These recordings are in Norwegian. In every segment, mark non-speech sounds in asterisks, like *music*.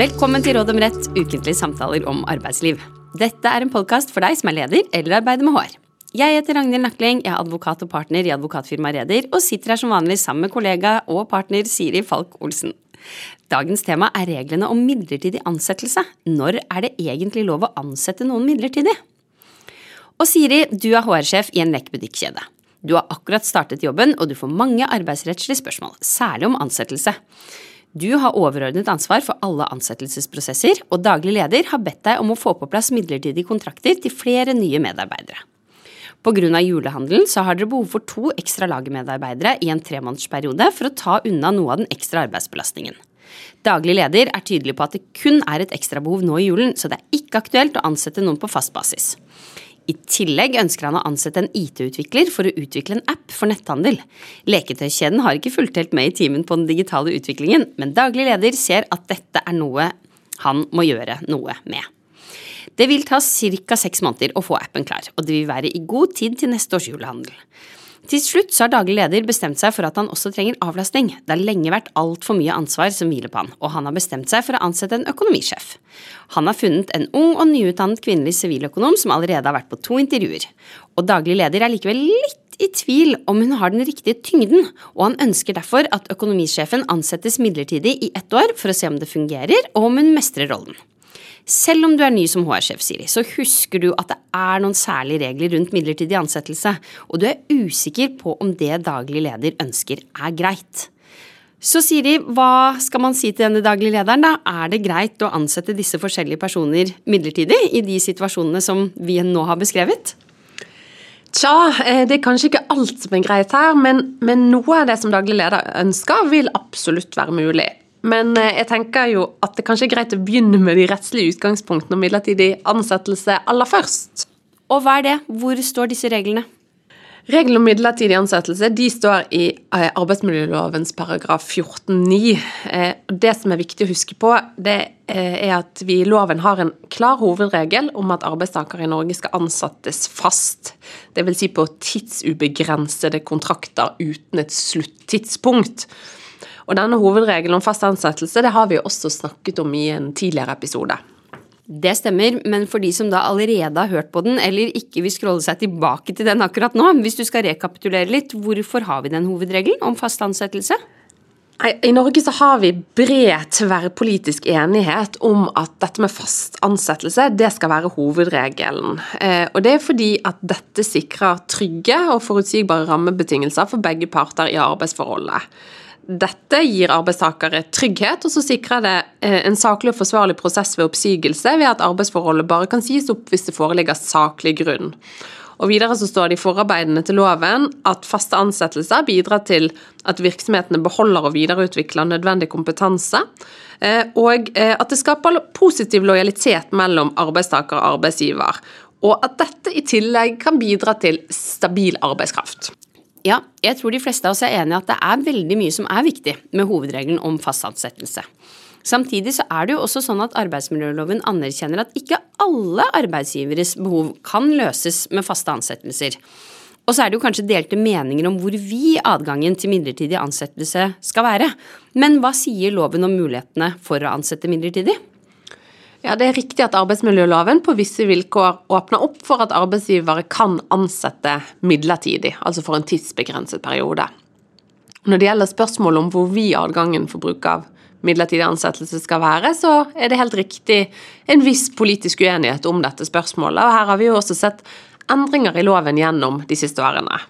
Velkommen til Råd om rett, ukentlige samtaler om arbeidsliv. Dette er en podkast for deg som er leder eller arbeider med HR. Jeg heter Ragnhild Nakling, jeg er advokat og partner i advokatfirmaet Reder, og sitter her som vanlig sammen med kollega og partner Siri Falk Olsen. Dagens tema er reglene om midlertidig ansettelse. Når er det egentlig lov å ansette noen midlertidig? Og Siri, du er HR-sjef i en lekk-butikkjede. Du har akkurat startet jobben, og du får mange arbeidsrettslige spørsmål, særlig om ansettelse. Du har overordnet ansvar for alle ansettelsesprosesser, og daglig leder har bedt deg om å få på plass midlertidige kontrakter til flere nye medarbeidere. Pga. julehandelen så har dere behov for to ekstra lagmedarbeidere i en tremånedersperiode for å ta unna noe av den ekstra arbeidsbelastningen. Daglig leder er tydelig på at det kun er et ekstrabehov nå i julen, så det er ikke aktuelt å ansette noen på fast basis. I tillegg ønsker han å ansette en IT-utvikler for å utvikle en app for netthandel. Leketøykjeden har ikke fulgt helt med i timen på den digitale utviklingen, men daglig leder ser at dette er noe han må gjøre noe med. Det vil ta ca. seks måneder å få appen klar, og det vil være i god tid til neste års julehandel. Til slutt så har daglig leder bestemt seg for at han også trenger avlastning. Det har lenge vært altfor mye ansvar som hviler på han, og han har bestemt seg for å ansette en økonomisjef. Han har funnet en ung og nyutdannet kvinnelig siviløkonom som allerede har vært på to intervjuer. Og daglig leder er likevel litt i tvil om hun har den riktige tyngden, og han ønsker derfor at økonomisjefen ansettes midlertidig i ett år for å se om det fungerer, og om hun mestrer rollen. Selv om du er ny som HR-sjef, Siri, så husker du at det er noen særlige regler rundt midlertidig ansettelse, og du er usikker på om det daglig leder ønsker er greit. Så Siri, hva skal man si til denne daglige lederen, da? Er det greit å ansette disse forskjellige personer midlertidig i de situasjonene som vi nå har beskrevet? Tja, eh, det er kanskje ikke alt som er greit her, men, men noe av det som daglig leder ønsker, vil absolutt være mulig. Men eh, jeg tenker jo at det kanskje er greit å begynne med de rettslige utgangspunktene om midlertidig ansettelse aller først. Og hva er det? Hvor står disse reglene? Reglene om midlertidig ansettelse de står i eh, arbeidsmiljølovens paragraf 14-9. Eh, det som er viktig å huske på, det er at vi i loven har en klar hovedregel om at arbeidstakere i Norge skal ansettes fast. Dvs. Si på tidsubegrensede kontrakter uten et sluttidspunkt. Og denne hovedregelen om fast ansettelse det har vi også snakket om i en tidligere episode. Det stemmer, men for de som da allerede har hørt på den, eller ikke vil scrolle seg tilbake til den akkurat nå, hvis du skal rekapitulere litt, hvorfor har vi den hovedregelen om fast ansettelse? I Norge så har vi bred tverrpolitisk enighet om at dette med fast ansettelse det skal være hovedregelen. Eh, og Det er fordi at dette sikrer trygge og forutsigbare rammebetingelser for begge parter i arbeidsforholdet. Dette gir arbeidstakere trygghet, og så sikrer det eh, en saklig og forsvarlig prosess ved oppsigelse ved at arbeidsforholdet bare kan sies opp hvis det foreligger saklig grunn. Og Videre så står det i forarbeidene til loven at faste ansettelser bidrar til at virksomhetene beholder og videreutvikler nødvendig kompetanse, eh, og eh, at det skaper positiv lojalitet mellom arbeidstaker og arbeidsgiver. Og at dette i tillegg kan bidra til stabil arbeidskraft. Ja, jeg tror de fleste av oss er enig i at det er veldig mye som er viktig med hovedregelen om fast ansettelse. Samtidig så er det jo også sånn at arbeidsmiljøloven anerkjenner at ikke alle arbeidsgiveres behov kan løses med faste ansettelser. Og så er det jo kanskje delte meninger om hvor vid adgangen til midlertidig ansettelse skal være. Men hva sier loven om mulighetene for å ansette midlertidig? Ja, Det er riktig at arbeidsmiljøloven på visse vilkår åpner opp for at arbeidsgivere kan ansette midlertidig, altså for en tidsbegrenset periode. Når det gjelder spørsmålet om hvor vid adgangen for bruk av midlertidig ansettelse skal være, så er det helt riktig en viss politisk uenighet om dette spørsmålet. og Her har vi jo også sett endringer i loven gjennom de siste årene.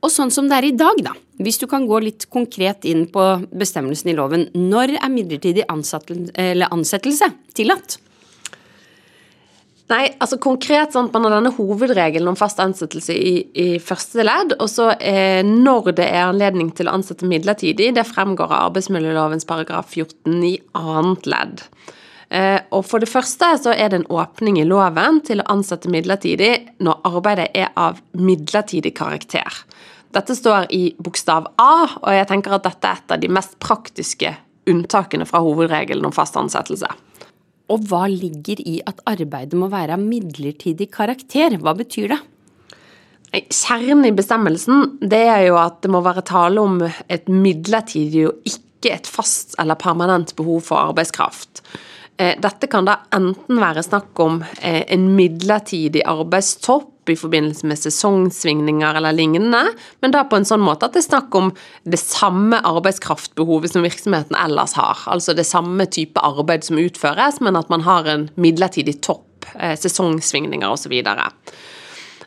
Og sånn som det er i dag, da. Hvis du kan gå litt konkret inn på bestemmelsen i loven. Når er midlertidig ansettelse tillatt? Nei, altså konkret sånn, Man har denne hovedregelen om fast ansettelse i, i første ledd. Og så eh, når det er anledning til å ansette midlertidig, det fremgår av arbeidsmiljølovens paragraf 14 i annet ledd. Eh, og For det første så er det en åpning i loven til å ansette midlertidig når arbeidet er av midlertidig karakter. Dette står i bokstav A, og jeg tenker at dette er et av de mest praktiske unntakene fra hovedregelen om fast ansettelse. Og hva ligger i at arbeidet må være av midlertidig karakter? Hva betyr det? Kjernen i bestemmelsen det er jo at det må være tale om et midlertidig og ikke et fast eller permanent behov for arbeidskraft. Eh, dette kan da enten være snakk om eh, en midlertidig arbeidstopp i forbindelse med sesongsvingninger eller lignende, men da på en sånn måte at det er snakk om det samme arbeidskraftbehovet som virksomheten ellers har. Altså det samme type arbeid som utføres, men at man har en midlertidig topp, eh, sesongsvingninger osv.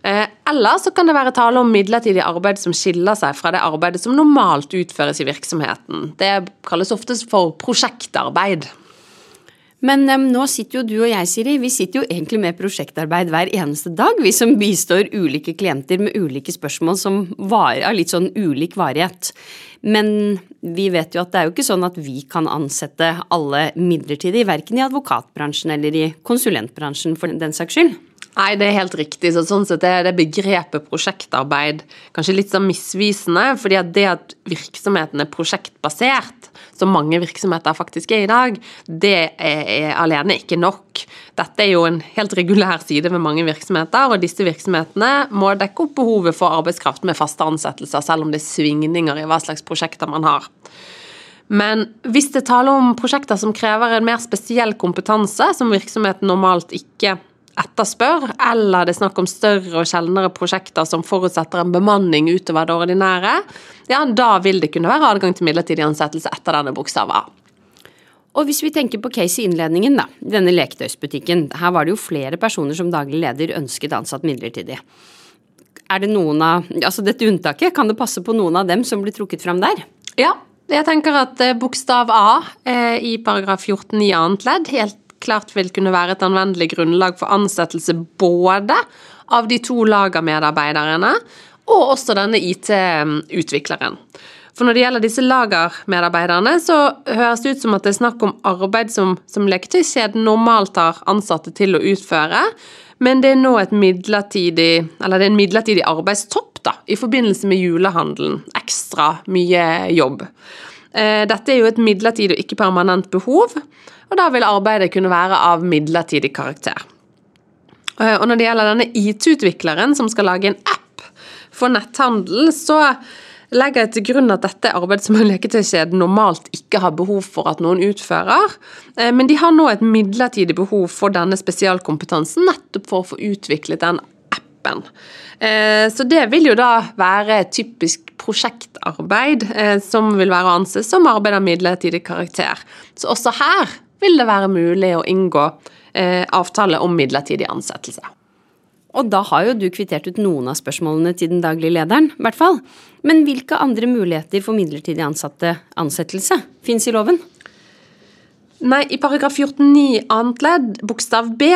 Eller så kan det være tale om midlertidig arbeid som skiller seg fra det arbeidet som normalt utføres i virksomheten. Det kalles ofte for prosjektarbeid. Men um, nå sitter jo du og jeg, Siri, vi sitter jo egentlig med prosjektarbeid hver eneste dag, vi som bistår ulike klienter med ulike spørsmål som varer av litt sånn ulik varighet. Men vi vet jo at det er jo ikke sånn at vi kan ansette alle midlertidig, verken i advokatbransjen eller i konsulentbransjen for den saks skyld. Nei, det er helt riktig. Så sånn sett er det begrepet prosjektarbeid kanskje litt sånn misvisende. fordi at det at virksomheten er prosjektbasert, som mange virksomheter faktisk er i dag, det er, er alene ikke nok. Dette er jo en helt regulær side ved mange virksomheter, og disse virksomhetene må dekke opp behovet for arbeidskraft med faste ansettelser, selv om det er svingninger i hva slags prosjekter man har. Men hvis det taler om prosjekter som krever en mer spesiell kompetanse, som virksomheten normalt ikke etterspør, eller det er snakk om større og sjeldnere prosjekter som forutsetter en bemanning utover det ordinære, ja, da vil det kunne være adgang til midlertidig ansettelse etter denne bokstaven A. Og hvis vi tenker på case i innledningen, da, denne leketøysbutikken. Her var det jo flere personer som daglig leder ønsket ansatt midlertidig. Er det noen av Altså dette unntaket, kan det passe på noen av dem som blir trukket fram der? Ja, jeg tenker at eh, bokstav A eh, i paragraf 14 i annet ledd helt klart vil kunne være et anvendelig grunnlag for ansettelse både av de to lagermedarbeiderne og også denne IT-utvikleren. For når det gjelder disse lagermedarbeiderne, så høres det ut som at det er snakk om arbeid som, som leketøyskjeden normalt har ansatte til å utføre, men det er nå et midlertidig, eller det er en midlertidig arbeidstopp da, i forbindelse med julehandelen. Ekstra mye jobb. Eh, dette er jo et midlertidig og ikke permanent behov, og da vil arbeidet kunne være av midlertidig karakter. Eh, og når det gjelder denne IT-utvikleren som skal lage en app for netthandel, så legger jeg til grunn at dette er arbeid som en leketøykjede normalt ikke har behov for at noen utfører, eh, men de har nå et midlertidig behov for denne spesialkompetansen nettopp for å få utviklet den appen. Så det vil jo da være typisk prosjektarbeid som vil være å anse som arbeid av midlertidig karakter. Så også her vil det være mulig å inngå eh, avtale om midlertidig ansettelse. Og da har jo du kvittert ut noen av spørsmålene til den daglige lederen, i hvert fall. Men hvilke andre muligheter for midlertidig ansatte ansettelse fins i loven? Nei, I paragraf 14-9 annet ledd, bokstav B,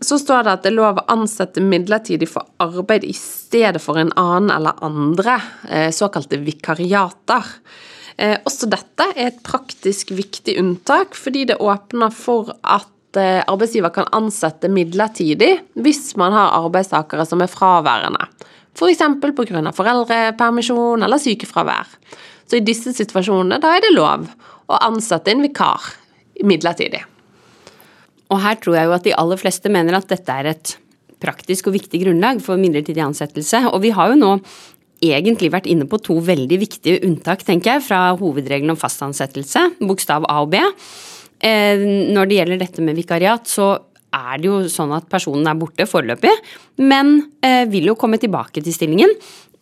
så står det at det er lov å ansette midlertidig for arbeid i stedet for en annen eller andre, eh, såkalte vikariater. Eh, også dette er et praktisk viktig unntak, fordi det åpner for at eh, arbeidsgiver kan ansette midlertidig hvis man har arbeidstakere som er fraværende. F.eks. pga. foreldrepermisjon eller sykefravær. Så i disse situasjonene da er det lov å ansette en vikar midlertidig. Og her tror jeg jo at de aller fleste mener at dette er et praktisk og viktig grunnlag for midlertidig ansettelse. Og vi har jo nå egentlig vært inne på to veldig viktige unntak, tenker jeg, fra hovedregelen om fast ansettelse, bokstav A og B. Eh, når det gjelder dette med vikariat, så er det jo sånn at personen er borte foreløpig, men eh, vil jo komme tilbake til stillingen.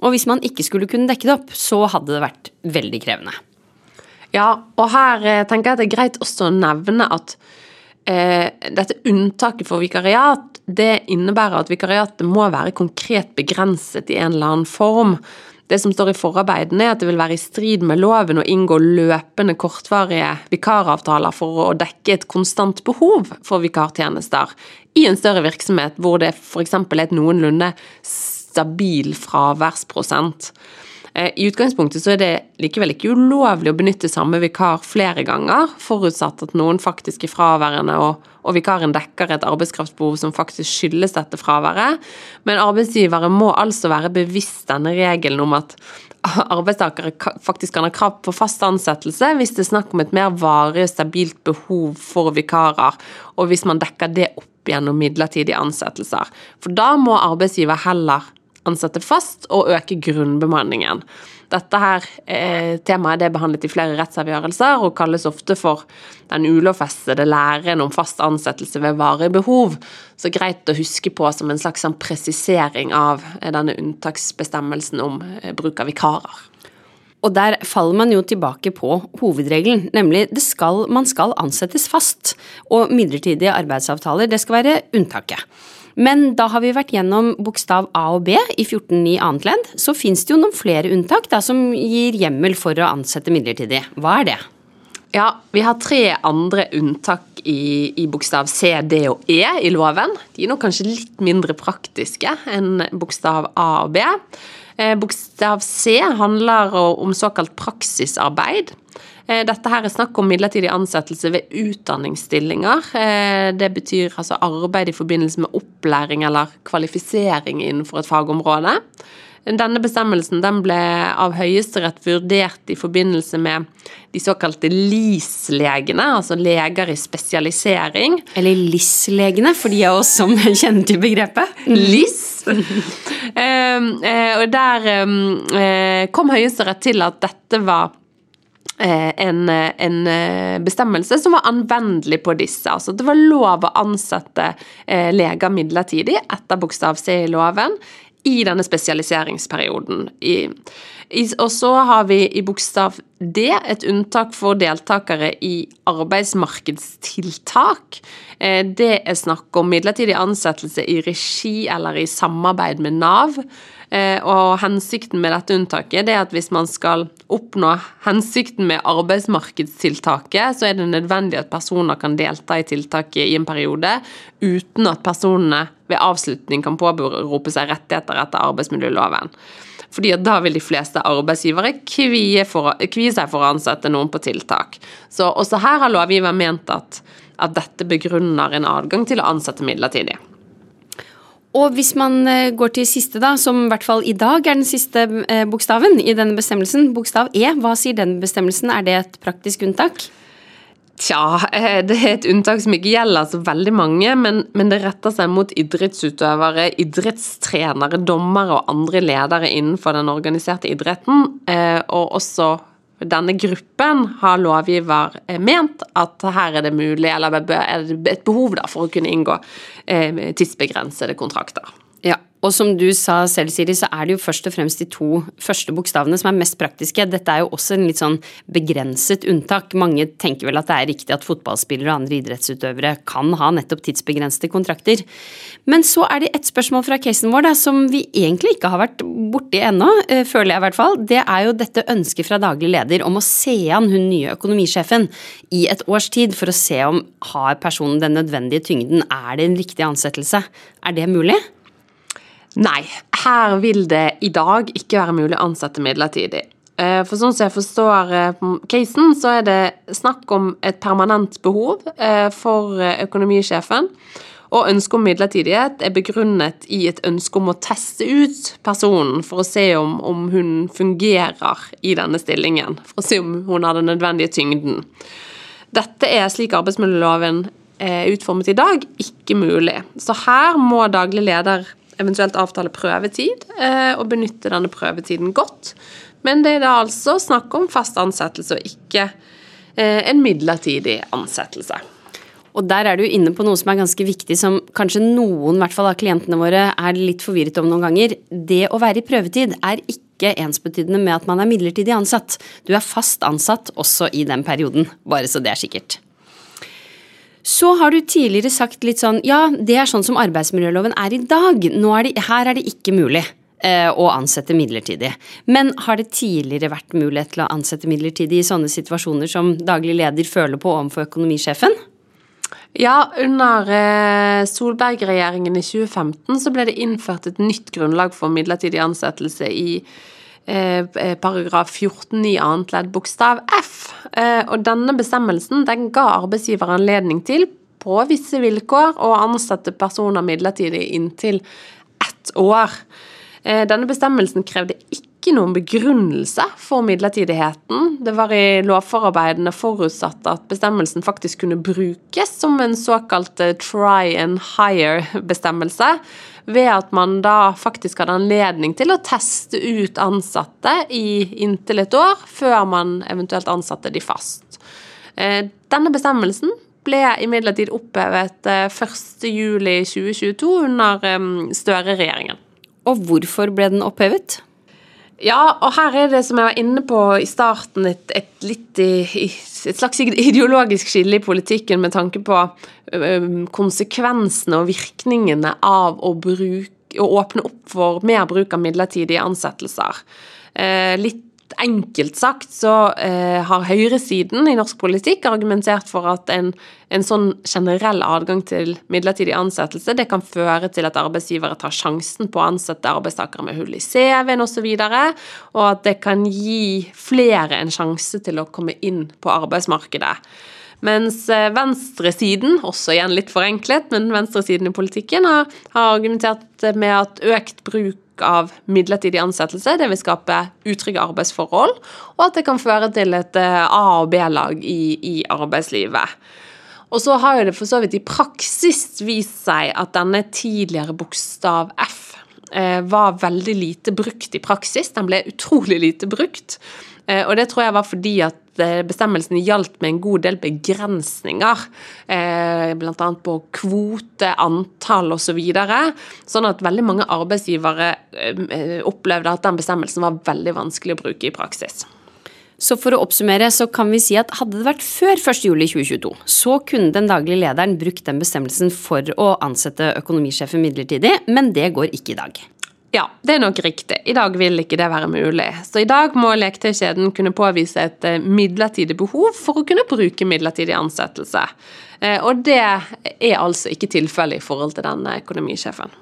Og hvis man ikke skulle kunne dekke det opp, så hadde det vært veldig krevende. Ja, og her eh, tenker jeg at det er greit også å nevne at eh, dette unntaket for vikariat, det innebærer at vikariatet må være konkret begrenset i en eller annen form. Det som står i forarbeidene, er at det vil være i strid med loven å inngå løpende kortvarige vikaravtaler for å dekke et konstant behov for vikartjenester i en større virksomhet hvor det f.eks. er et noenlunde stabil fraværsprosent. Eh, I utgangspunktet så er det likevel ikke ulovlig å benytte samme vikar flere ganger, forutsatt at noen faktisk er fraværende og, og vikaren dekker et arbeidskraftbehov som faktisk skyldes dette fraværet. Men arbeidsgivere må altså være bevisst denne regelen om at arbeidstakere faktisk kan ha krav på fast ansettelse hvis det er snakk om et mer varig og stabilt behov for vikarer, og hvis man dekker det opp gjennom midlertidige ansettelser. For da må arbeidsgiver heller ansette fast og øke grunnbemanningen. Dette her eh, temaet er behandlet i flere rettsavgjørelser og kalles ofte for den ulovfestede læren om fast ansettelse ved varig behov. Så greit å huske på som en slags sånn presisering av eh, denne unntaksbestemmelsen om eh, bruk av vikarer. Og der faller man jo tilbake på hovedregelen, nemlig det skal, man skal ansettes fast. Og midlertidige arbeidsavtaler, det skal være unntaket. Men da har vi vært gjennom bokstav A og B i 14.9 annet ledd. Så fins det jo noen flere unntak da, som gir hjemmel for å ansette midlertidig. Hva er det? Ja, vi har tre andre unntak i, i, bokstav C, D og E i loven. De er nok kanskje litt mindre praktiske enn bokstav A og B. Eh, bokstav C handler om såkalt praksisarbeid. Eh, dette her er snakk om midlertidig ansettelse ved utdanningsstillinger. Eh, det betyr altså arbeid i forbindelse med opplæring eller kvalifisering innenfor et fagområde. Denne bestemmelsen den ble av Høyesterett vurdert i forbindelse med de såkalte LIS-legene, altså leger i spesialisering. Eller LIS-legene, for de av oss som *laughs* kjenner til begrepet. LIS. *laughs* Ehm, eh, og der ehm, eh, kom Høyesterett til at dette var eh, en, en, bestemmelse som var anvendelig på disse. Altså det var lov å ansette leger midlertidig etter bokstav C i loven i denne spesialiseringsperioden. I, i, og så har vi i bokstav D et unntak for deltakere i arbeidsmarkedstiltak. Eh, det er snakk om midlertidig ansettelse i regi eller i samarbeid med Nav. Eh, og hensikten med dette unntaket det er at hvis man skal oppnå hensikten med arbeidsmarkedstiltaket, så er det nødvendig at personer kan delta i tiltaket i en periode uten at personene ved avslutning kan påberope seg rettigheter etter arbeidsmiljøloven. Fordi da vil de fleste arbeidsgivere kvie, for, kvie seg for å ansette noen på tiltak. Så også her har lovgiver ment at, at dette begrunner en adgang til å ansette midlertidig. Og hvis man eh, går til siste, da, som i hvert fall i dag er den siste eh, bokstaven i denne bestemmelsen, bokstav E, hva sier den bestemmelsen, er det et praktisk unntak? Tja, eh, det er et unntak som ikke gjelder så veldig mange, men, men, det retter seg mot idrettsutøvere, idrettstrenere, dommere og andre ledere innenfor den organiserte idretten. Og også denne gruppen har lovgiver eh, ment at her er det mulig, eller er det et behov da, for å kunne inngå tidsbegrensede kontrakter. Og som du sa selv, Siri, så er det jo først og fremst de to første bokstavene som er mest praktiske. Dette er jo også en litt sånn begrenset unntak. Mange tenker vel at det er riktig at fotballspillere og andre idrettsutøvere kan ha nettopp tidsbegrensede kontrakter. Men så er det et spørsmål fra casen vår da, som vi egentlig ikke har vært borti ennå, eh, føler jeg i hvert fall. Det er jo dette ønsket fra daglig leder om å se an hun nye økonomisjefen i et års tid for å se om har personen den nødvendige tyngden, er det en riktig ansettelse? Er det mulig? Nei, her vil det i dag ikke være mulig å ansette midlertidig. Eh, for sånn som jeg forstår eh, casen, så er det snakk om et permanent behov eh, for økonomisjefen. Og ønsket om midlertidighet er begrunnet i et ønske om å teste ut personen for å se om, om hun fungerer i denne stillingen. For å se om hun har den nødvendige tyngden. Dette er, slik arbeidsmiljøloven er utformet i dag, ikke mulig. Så her må daglig leder eventuelt avtale prøvetid, eh, og benytte denne prøvetiden godt. Men det er da altså snakk om fast ansettelse, og ikke eh, en midlertidig ansettelse. Og der er du inne på noe som er ganske viktig, som kanskje noen hvert fall av klientene våre er litt forvirret om noen ganger. Det å være i prøvetid er ikke ensbetydende med at man er midlertidig ansatt. Du er fast ansatt også i den perioden, bare så det er sikkert. Så har du tidligere sagt litt sånn ja, det er sånn som arbeidsmiljøloven er i dag. Er det, her er det ikke mulig eh, å ansette midlertidig. Men har det tidligere vært mulighet til å ansette midlertidig i sånne situasjoner som daglig leder føler på overfor økonomisjefen? Ja, under eh, Solberg-regjeringen i 2015 så ble det innført et nytt grunnlag for midlertidig ansettelse i paragraf 14 i annet ledd bokstav F. Eh, og denne bestemmelsen den ga arbeidsgiver anledning til, på visse vilkår, å ansette personer midlertidig inntil ett år. Denne bestemmelsen krevde ikke noen begrunnelse for midlertidigheten. Det var i lovforarbeidene forutsatt at bestemmelsen faktisk kunne brukes som en såkalt try and hire-bestemmelse, ved at man da faktisk hadde anledning til å teste ut ansatte i inntil et år, før man eventuelt ansatte de fast. Eh, denne bestemmelsen ble imidlertid opphevet 1.7.2022 eh, under eh, Støre-regjeringen. Og hvorfor ble den opphevet? Ja, og her er det, som jeg var inne på i starten, et, et, litt, et slags ideologisk skille i politikken med tanke på konsekvensene og virkningene av å, bruke, å åpne opp for mer bruk av midlertidige ansettelser. Eh, litt enkelt sagt så eh, har høyresiden i norsk politikk argumentert for at en, en, sånn generell adgang til midlertidig ansettelse det kan føre til at arbeidsgivere tar sjansen på å ansette arbeidstakere med hull i CV-en osv., og, og at det kan gi flere en sjanse til å komme inn på arbeidsmarkedet. Mens eh, venstresiden, også igjen litt forenklet, men venstresiden i politikken har, har argumentert med at økt bruk av midlertidig ansettelse. Det vil skape utrygge arbeidsforhold, og at det kan føre til et eh, A- og B-lag i, i, arbeidslivet. Og så har jo det for så vidt i praksis vist seg at denne tidligere bokstav F eh, var veldig lite brukt i praksis. Den ble utrolig lite brukt. Eh, og det tror jeg var fordi at Eh, bestemmelsen gjaldt med en god del begrensninger, eh, bl.a. på kvote, antall osv. Så videre, sånn at veldig mange arbeidsgivere opplevde at den bestemmelsen var veldig vanskelig å bruke i praksis. Så for å oppsummere så kan vi si at hadde det vært før 1.7.2022, så kunne den daglige lederen brukt den bestemmelsen for å ansette økonomisjefen midlertidig, men det går ikke i dag. Ja, det er nok riktig. I dag vil ikke det være mulig. Så i dag må leketøykjeden kunne påvise et eh, midlertidig behov for å kunne bruke midlertidig ansettelse. Eh, og det er altså ikke tilfellet i forhold til denne økonomisjefen.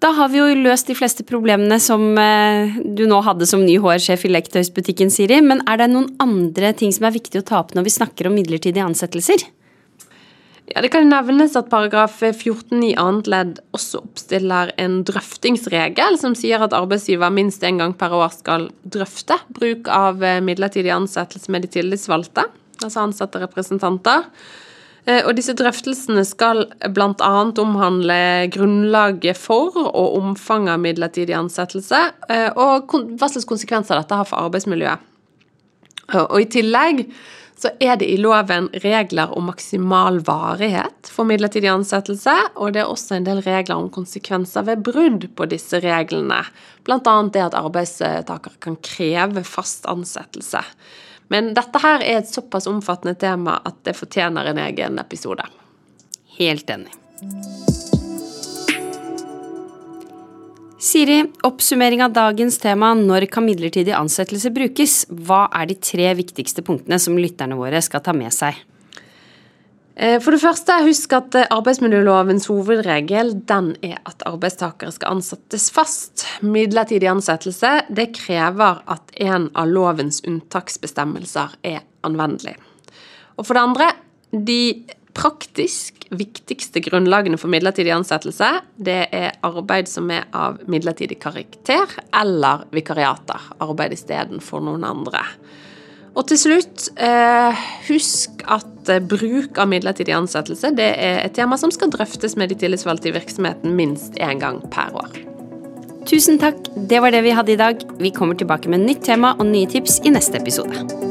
Da har vi jo løst de fleste problemene som eh, du nå hadde som ny HR-sjef i leketøysbutikken, Siri. Men er det noen andre ting som er viktig å ta opp når vi snakker om midlertidige ansettelser? Ja, Det kan nevnes at paragraf 14 i annet ledd også oppstiller en drøftingsregel som sier at arbeidsgiver minst én gang per år skal drøfte bruk av eh, midlertidig ansettelse med de tillitsvalgte, altså ansatte representanter. Eh, og disse drøftelsene skal bl.a. omhandle grunnlaget for og omfanget av midlertidig ansettelse, eh, og hva slags konsekvenser dette har for arbeidsmiljøet. Og i tillegg så er det i loven regler om maksimal varighet for midlertidig ansettelse, og det er også en del regler om konsekvenser ved brudd på disse reglene, bl.a. det at arbeidstaker kan kreve fast ansettelse. Men dette her er et såpass omfattende tema at det fortjener en egen episode. Helt enig. Siri, oppsummering av dagens tema når kan midlertidig ansettelse brukes? Hva er de tre viktigste punktene som lytterne våre skal ta med seg? Eh, for det første, husk at eh, arbeidsmiljølovens hovedregel den er at arbeidstakere skal ansettes fast. Midlertidig ansettelse det krever at en av lovens unntaksbestemmelser er anvendelig. Og for det andre, de praktisk viktigste grunnlagene for midlertidig ansettelse, det er arbeid som er av midlertidig karakter, eller vikariater. Arbeid istedenfor noen andre. Og til slutt, eh, husk at eh, bruk av midlertidig ansettelse det er et tema som skal drøftes med de tillitsvalgte i virksomheten minst én gang per år. Tusen takk, det var det vi hadde i dag. Vi kommer tilbake med nytt tema og nye tips i neste episode.